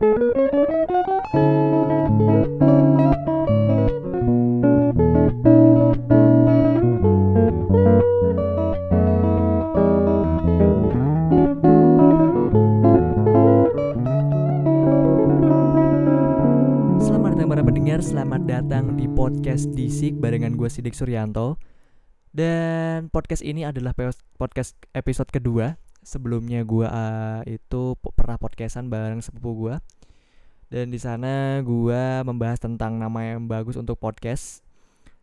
Selamat datang para pendengar, selamat datang di podcast Disik barengan gue Sidik Suryanto. Dan podcast ini adalah podcast episode kedua Sebelumnya gue uh, itu pernah podcastan bareng sepupu gue Dan di sana gue membahas tentang nama yang bagus untuk podcast.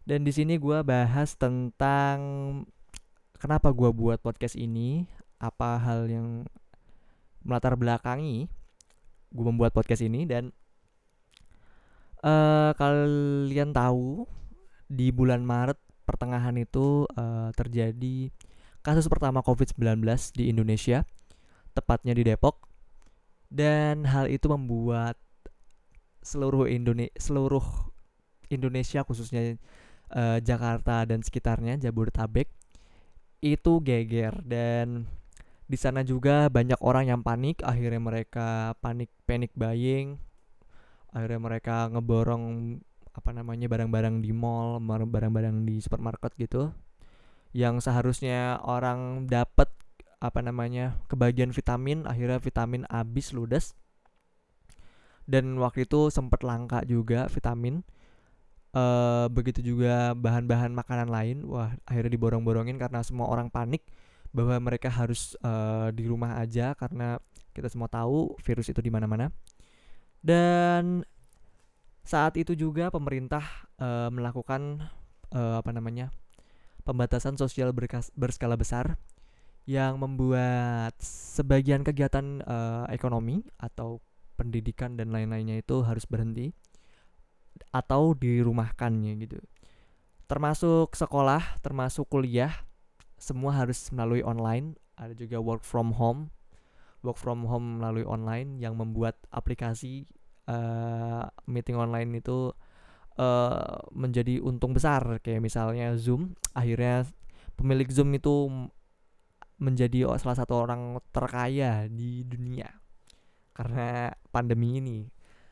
Dan di sini gue bahas tentang kenapa gue buat podcast ini Apa hal yang melatar belakangi gue membuat podcast ini dan eh kalian tahu di bulan Maret pertengahan itu eh, terjadi kasus pertama COVID-19 di Indonesia, tepatnya di Depok. Dan hal itu membuat seluruh Indone seluruh Indonesia khususnya eh, Jakarta dan sekitarnya Jabodetabek itu geger. Dan di sana juga banyak orang yang panik, akhirnya mereka panik panic buying, akhirnya mereka ngeborong apa namanya barang-barang di mall, barang-barang di supermarket gitu, yang seharusnya orang dapat apa namanya kebagian vitamin, akhirnya vitamin habis ludes, dan waktu itu sempat langka juga vitamin. eh begitu juga bahan-bahan makanan lain, wah akhirnya diborong-borongin karena semua orang panik bahwa mereka harus eh, di rumah aja karena kita semua tahu virus itu di mana-mana. Dan saat itu juga pemerintah eh, melakukan eh, apa namanya? Pembatasan sosial berkas- berskala besar yang membuat sebagian kegiatan eh, ekonomi atau pendidikan dan lain-lainnya itu harus berhenti atau dirumahkannya gitu. Termasuk sekolah, termasuk kuliah, semua harus melalui online. Ada juga work from home, work from home melalui online yang membuat aplikasi eh, meeting online itu eh, menjadi untung besar. Kayak misalnya Zoom, akhirnya pemilik Zoom itu menjadi salah satu orang terkaya di dunia karena pandemi ini.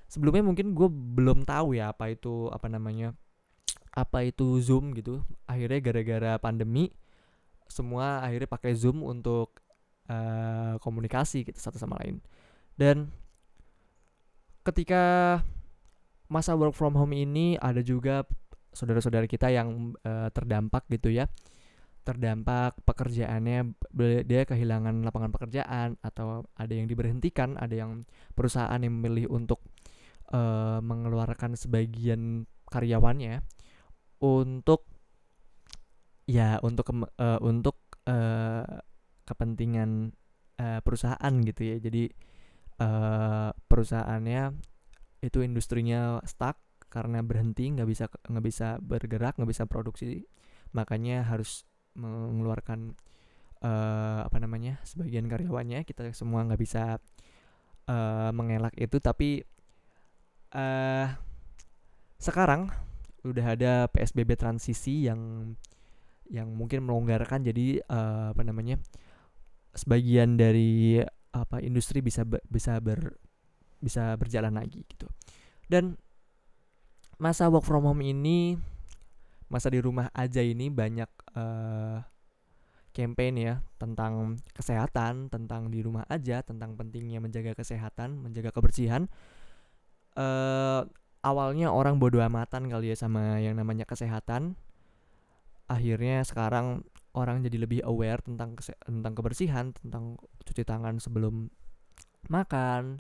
Sebelumnya mungkin gue belum tahu ya apa itu apa namanya apa itu Zoom gitu. Akhirnya gara-gara pandemi semua akhirnya pakai Zoom untuk eh, komunikasi gitu satu sama lain. Dan ketika masa work from home ini ada juga saudara-saudara kita yang eh, terdampak gitu ya. Terdampak pekerjaannya dia kehilangan lapangan pekerjaan atau ada yang diberhentikan, ada yang perusahaan yang memilih untuk eh, mengeluarkan sebagian karyawannya untuk ya untuk eh, untuk eh, kepentingan eh, perusahaan gitu ya. Jadi eh, perusahaannya itu industrinya stuck karena berhenti nggak bisa nggak bisa bergerak nggak bisa produksi. Makanya harus mengeluarkan eh, apa namanya sebagian karyawannya. Kita semua nggak bisa eh, mengelak itu. Tapi eh sekarang udah ada PSBB transisi yang yang mungkin melonggarkan. Jadi eh, apa namanya sebagian dari apa industri bisa be- bisa ber bisa berjalan lagi gitu. Dan masa work from home ini masa di rumah aja ini banyak eh campaign ya tentang kesehatan tentang di rumah aja tentang pentingnya menjaga kesehatan menjaga kebersihan. Eh awalnya orang bodoh amatan kali ya sama yang namanya kesehatan. Akhirnya sekarang orang jadi lebih aware tentang tentang kebersihan tentang cuci tangan sebelum makan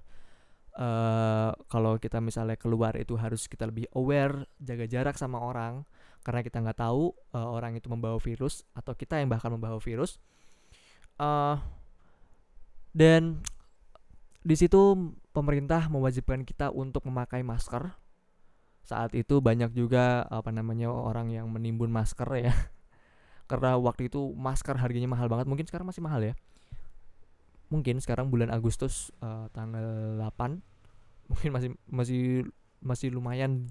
eh kalau kita misalnya keluar itu harus kita lebih aware jaga jarak sama orang. Karena kita nggak tahu eh, orang itu membawa virus atau kita yang bahkan membawa virus. Eh dan di situ pemerintah mewajibkan kita untuk memakai masker. Saat itu banyak juga apa namanya orang yang menimbun masker ya. Karena waktu itu masker harganya mahal banget. Mungkin sekarang masih mahal ya mungkin sekarang bulan Agustus eh, tanggal 8 mungkin masih masih masih lumayan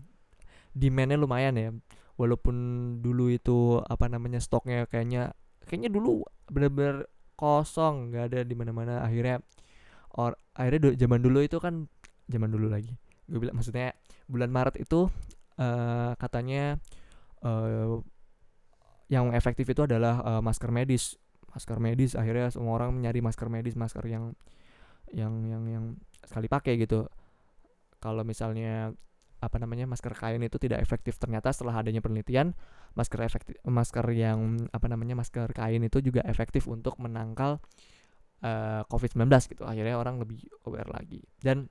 demandnya lumayan ya. Walaupun dulu itu apa namanya stoknya kayaknya kayaknya dulu bener-bener kosong nggak ada di mana-mana. Akhirnya or akhirnya du- zaman dulu itu kan zaman dulu lagi. Gue bilang maksudnya bulan Maret itu uh, katanya uh, yang efektif itu adalah uh, masker medis masker medis akhirnya semua orang nyari masker medis masker yang yang yang yang sekali pakai gitu. Kalau misalnya apa namanya masker kain itu tidak efektif ternyata setelah adanya penelitian masker efektif masker yang apa namanya masker kain itu juga efektif untuk menangkal uh, COVID-19 gitu. Akhirnya orang lebih aware lagi. Dan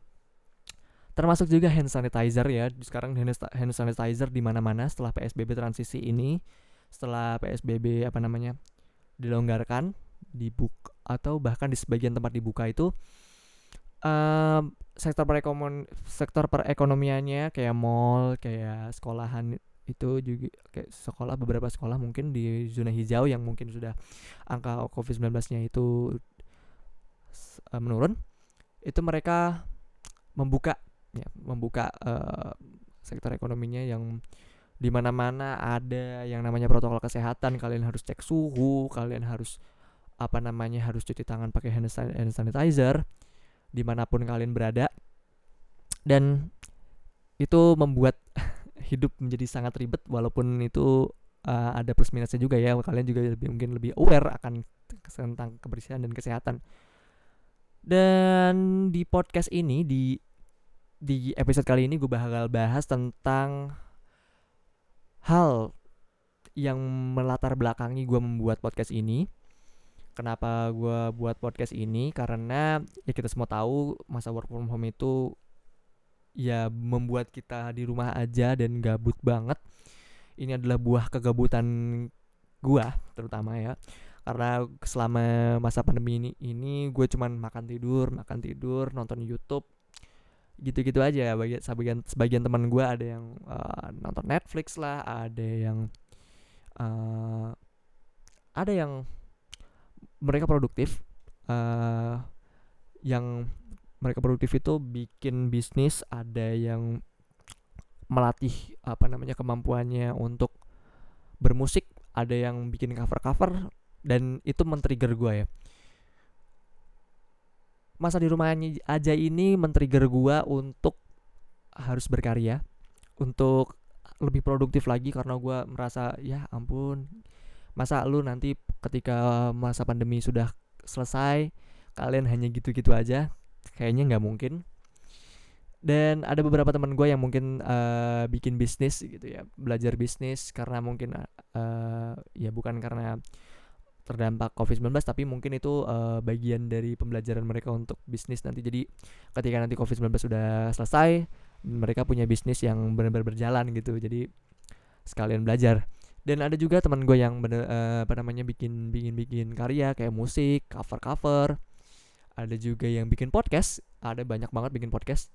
termasuk juga hand sanitizer ya. Sekarang hand sanitizer di mana-mana setelah PSBB transisi ini setelah PSBB apa namanya dilonggarkan dibuka atau bahkan di sebagian tempat dibuka itu um, sektor perekonomian sektor perekonomiannya kayak mall kayak sekolahan itu juga kayak sekolah beberapa sekolah mungkin di zona hijau yang mungkin sudah angka COVID-19-nya itu uh, menurun itu mereka membuka ya membuka uh, sektor ekonominya yang di mana-mana ada yang namanya protokol kesehatan. Kalian harus cek suhu kalian harus apa namanya harus cuci tangan pakai hand sanitizer di mana pun kalian berada. Dan itu membuat hidup menjadi sangat ribet walaupun itu uh, ada plus minusnya juga ya. Kalian juga lebih mungkin lebih aware akan tentang kebersihan dan kesehatan. Dan di podcast ini di di episode kali ini gue bakal bahas tentang hal yang melatar belakangi gue membuat podcast ini. Kenapa gue buat podcast ini? Karena ya kita semua tahu masa work from home itu ya membuat kita di rumah aja dan gabut banget. Ini adalah buah kegabutan gue terutama ya. Karena selama masa pandemi ini, ini gue cuman makan tidur, makan tidur, nonton YouTube, gitu-gitu aja. Bagi sebagian sebagian teman gue ada yang uh, nonton Netflix lah ada yang uh, ada yang mereka produktif uh, yang mereka produktif itu bikin bisnis ada yang melatih apa namanya kemampuannya untuk bermusik ada yang bikin cover cover dan itu men-trigger gue ya masa di rumahnya aja ini men-trigger gua untuk harus berkarya untuk lebih produktif lagi karena gua merasa ya ampun masa lu nanti ketika masa pandemi sudah selesai kalian hanya gitu-gitu aja? Kayaknya nggak mungkin. Dan ada beberapa teman gue yang mungkin uh, bikin bisnis gitu ya belajar bisnis karena mungkin uh, ya bukan karena terdampak COVID-19 tapi mungkin itu uh, bagian dari pembelajaran mereka untuk bisnis nanti. Jadi ketika nanti COVID-19 sudah selesai mereka punya bisnis yang benar-benar berjalan gitu. Jadi sekalian belajar. Dan ada juga teman gue yang bener uh, apa namanya bikin bikin bikin karya kayak musik cover cover. Ada juga yang bikin podcast. Ada banyak banget bikin podcast.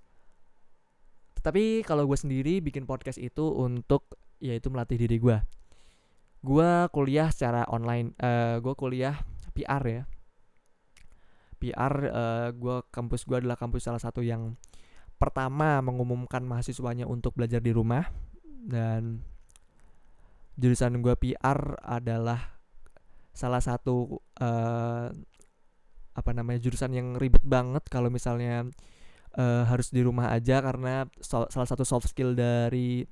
Tapi kalau gue sendiri bikin podcast itu untuk yaitu melatih diri gue gue kuliah secara online uh, eh, gue kuliah PR ya. PR uh, eh, gue kampus gue adalah kampus salah satu yang pertama mengumumkan mahasiswanya untuk belajar di rumah. Dan jurusan gue PR adalah salah satu uh, apa namanya jurusan yang ribet banget kalau misalnya uh, harus di rumah aja karena so salah satu soft skill dari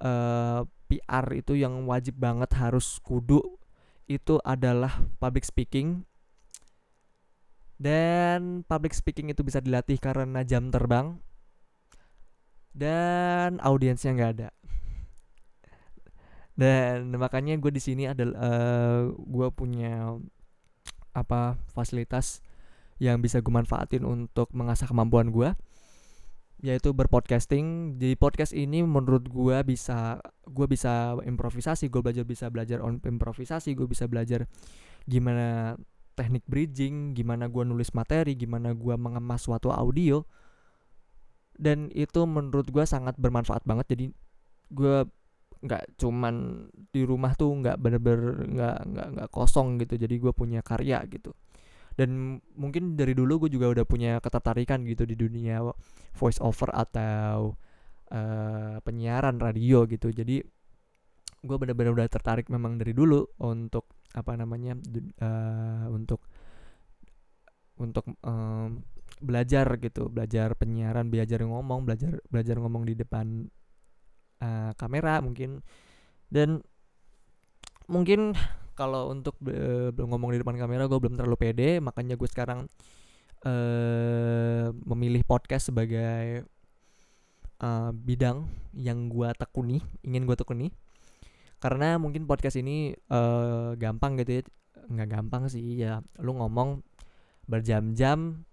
uh, PR itu yang wajib banget harus kudu itu adalah public speaking. Dan public speaking itu bisa dilatih karena jam terbang. Dan audiensnya nggak ada. Dan makanya gue di sini adalah uh, eh, gue punya apa fasilitas yang bisa gue manfaatin untuk mengasah kemampuan gue yaitu berpodcasting. Di podcast ini menurut gue bisa gue bisa improvisasi gue belajar bisa belajar on improvisasi gue bisa belajar gimana teknik bridging gimana gue nulis materi gimana gue mengemas suatu audio. Dan itu menurut gue sangat bermanfaat banget. Jadi gue nggak cuman di rumah tuh nggak bener-bener nggak nggak nggak kosong gitu. Jadi gue punya karya gitu dan mungkin dari dulu gue juga udah punya ketertarikan gitu di dunia voice over atau uh, penyiaran radio gitu. Jadi gue bener-bener udah tertarik memang dari dulu untuk apa namanya uh, untuk untuk um, belajar gitu. Belajar penyiaran belajar ngomong belajar belajar ngomong di depan uh, kamera mungkin. Dan mungkin kalau untuk uh, ngomong di depan kamera gue belum terlalu pede makanya gue sekarang uh, memilih podcast sebagai uh, bidang yang gue tekuni ingin gue tekuni. Karena mungkin podcast ini uh, gampang gitu ya nggak gampang sih ya. Lu ngomong berjam-jam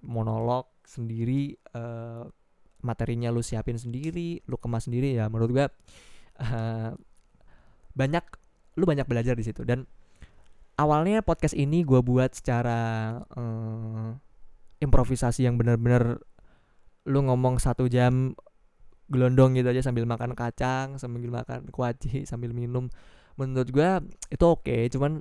monolog sendiri uh, materinya lu siapin sendiri lu kemas sendiri ya menurut gue uh, banyak lu banyak belajar di situ. Dan awalnya podcast ini gue buat secara uh, improvisasi yang benar-benar lu ngomong satu jam gelondong gitu aja sambil makan kacang sambil makan kuaci sambil minum. Menurut gue itu oke okay, cuman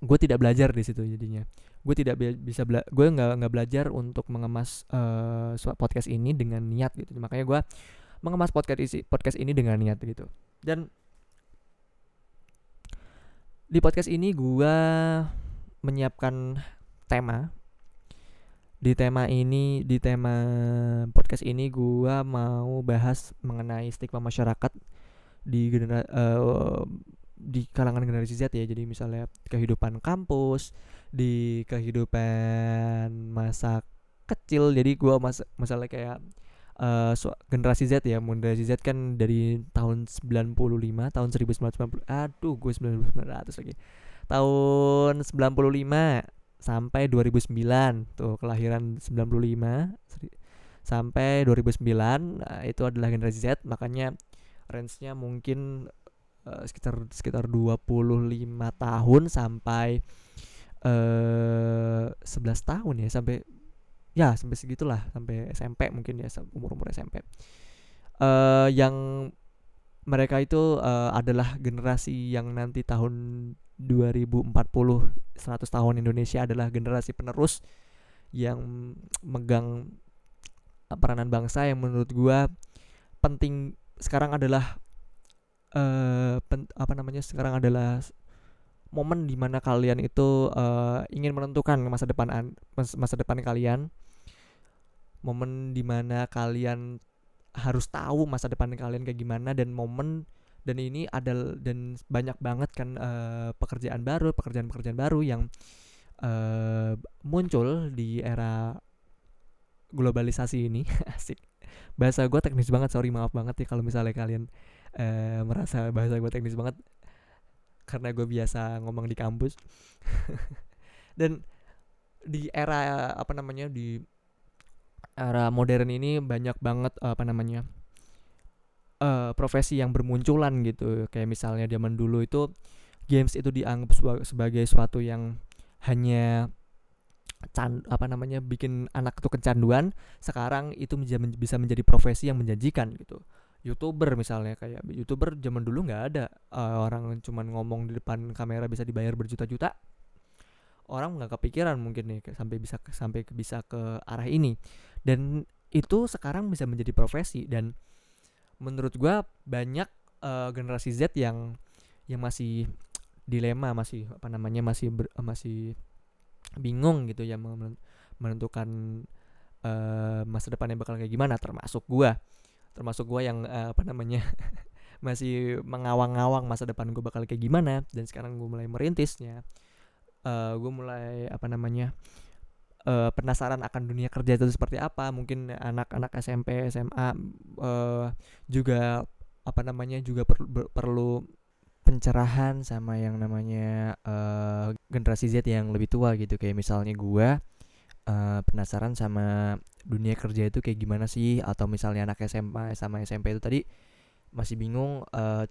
gue tidak belajar di situ jadinya. Gue tidak bisa bela gue nggak nggak belajar untuk mengemas uh, podcast ini dengan niat gitu. Makanya gue mengemas podcast isi podcast ini dengan niat gitu. Dan di podcast ini gue menyiapkan tema. Di tema ini di tema podcast ini gue mau bahas mengenai stigma masyarakat di genera uh, di kalangan generasi Z ya. Jadi misalnya kehidupan kampus di kehidupan masa kecil. Jadi gue mas masalah kayak uh, generasi Z ya generasi Z kan dari tahun 95 tahun 1990 aduh gue 1900 lagi. Tahun 95 sampai 2009 tuh kelahiran 95 sampai 2009 nah, itu adalah generasi Z makanya range-nya mungkin uh, sekitar sekitar 25 tahun sampai eh uh, 11 tahun ya sampai ya sampai segitulah sampai SMP mungkin ya umur-umur SMP. Uh, yang mereka itu uh, adalah generasi yang nanti tahun 2040 100 tahun Indonesia adalah generasi penerus yang megang peranan bangsa yang menurut gua penting sekarang adalah uh, pen, apa namanya sekarang adalah momen di mana kalian itu uh, ingin menentukan masa depan masa depan kalian. Momen di mana kalian harus tahu masa depan kalian kayak gimana dan momen dan ini ada dan banyak banget kan uh, pekerjaan baru pekerjaan-pekerjaan baru yang uh, muncul di era globalisasi ini. Asik. Bahasa gue teknis banget sorry maaf banget ya kalau misalnya kalian uh, merasa bahasa gue teknis banget karena gue biasa ngomong di kampus. Dan di era apa namanya di era modern ini banyak banget apa namanya uh, profesi yang bermunculan gitu. Kayak misalnya zaman dulu itu games itu dianggap sebagai suatu yang hanya can apa namanya bikin anak tuh kecanduan. Sekarang itu bisa menjadi profesi yang menjanjikan gitu youtuber misalnya kayak youtuber zaman dulu nggak ada uh, orang cuman ngomong di depan kamera bisa dibayar berjuta-juta. Orang nggak kepikiran mungkin nih sampai bisa sampai bisa ke arah ini. Dan itu sekarang bisa menjadi profesi dan menurut gue banyak uh, generasi Z yang yang masih dilema masih apa namanya masih ber, masih bingung gitu ya menentukan uh, masa depannya bakal kayak gimana termasuk gue termasuk gue yang uh, apa namanya masih mengawang-awang masa depan gue bakal kayak gimana. Dan sekarang gue mulai merintisnya uh, gue mulai apa namanya uh, penasaran akan dunia kerja itu seperti apa. Mungkin anak-anak SMP SMA uh, juga apa namanya juga per, ber, perlu pencerahan sama yang namanya uh, generasi Z yang lebih tua gitu. Kayak misalnya gue uh, penasaran sama dunia kerja itu kayak gimana sih? Atau misalnya anak SMA sama SMP itu tadi masih bingung uh,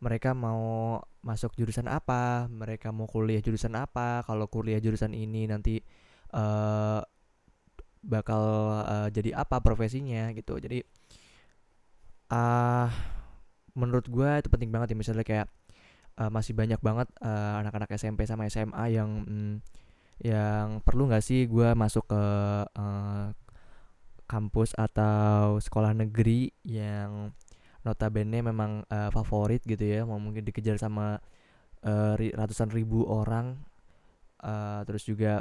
mereka mau masuk jurusan apa? Mereka mau kuliah jurusan apa? Kalau kuliah jurusan ini nanti uh, bakal uh, jadi apa profesinya gitu. Jadi uh, menurut gue itu penting banget ya. Misalnya kayak uh, masih banyak banget anak-anak uh, SMP sama SMA yang mm, yang perlu nggak sih gue masuk ke uh, kampus atau sekolah negeri yang notabene memang uh, favorit gitu ya mau mungkin dikejar sama uh, ratusan ribu orang uh, terus juga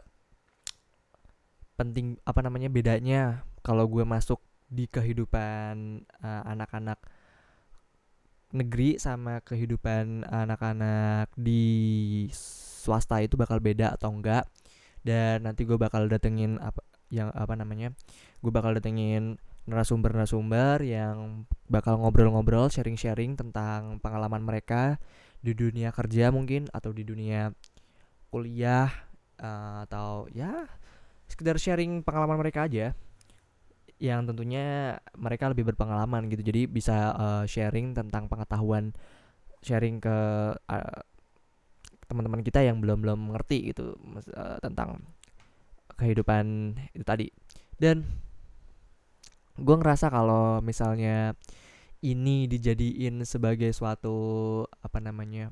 penting apa namanya bedanya kalau gue masuk di kehidupan uh, anak-anak negeri sama kehidupan anak-anak di swasta itu bakal beda atau enggak. Dan nanti gue bakal datengin apa yang apa namanya gue bakal datengin narasumber-narasumber yang bakal ngobrol-ngobrol sharing-sharing tentang pengalaman mereka di dunia kerja mungkin atau di dunia kuliah uh, atau ya sekedar sharing pengalaman mereka aja. Yang tentunya mereka lebih berpengalaman gitu. Jadi bisa uh, sharing tentang pengetahuan sharing ke uh, teman-teman kita yang belum belum mengerti gitu uh, tentang kehidupan itu tadi. Dan gue ngerasa kalau misalnya ini dijadiin sebagai suatu apa namanya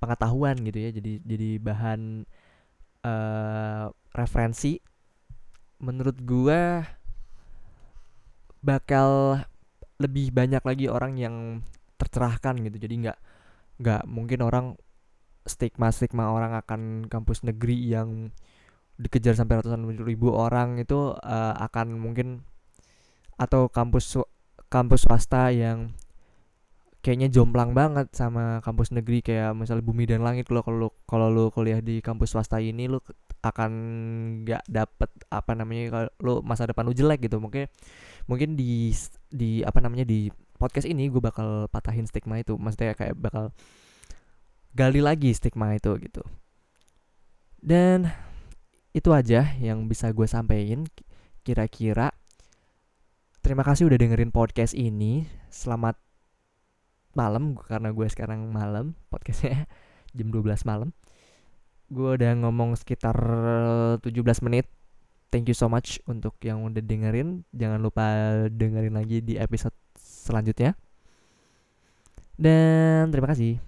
pengetahuan gitu ya jadi jadi bahan uh, referensi menurut gue bakal lebih banyak lagi orang yang tercerahkan gitu. Jadi nggak nggak mungkin orang stigma stigma orang akan kampus negeri yang dikejar sampai ratusan ribu orang itu uh, akan mungkin atau kampus kampus swasta yang kayaknya jomplang banget sama kampus negeri. Kayak misalnya bumi dan langit lo kalau kalau lo kuliah di kampus swasta ini lo akan nggak dapet apa namanya kalau lo masa depan lo jelek gitu. Mungkin mungkin di di apa namanya di podcast ini gue bakal patahin stigma itu. Maksudnya kayak bakal gali lagi stigma itu gitu. Dan itu aja yang bisa gue sampaikan kira-kira. Terima kasih udah dengerin podcast ini. Selamat malam karena gue sekarang malam podcastnya jam 12 malam. Gue udah ngomong sekitar 17 menit. Thank you so much untuk yang udah dengerin. Jangan lupa dengerin lagi di episode selanjutnya. Dan terima kasih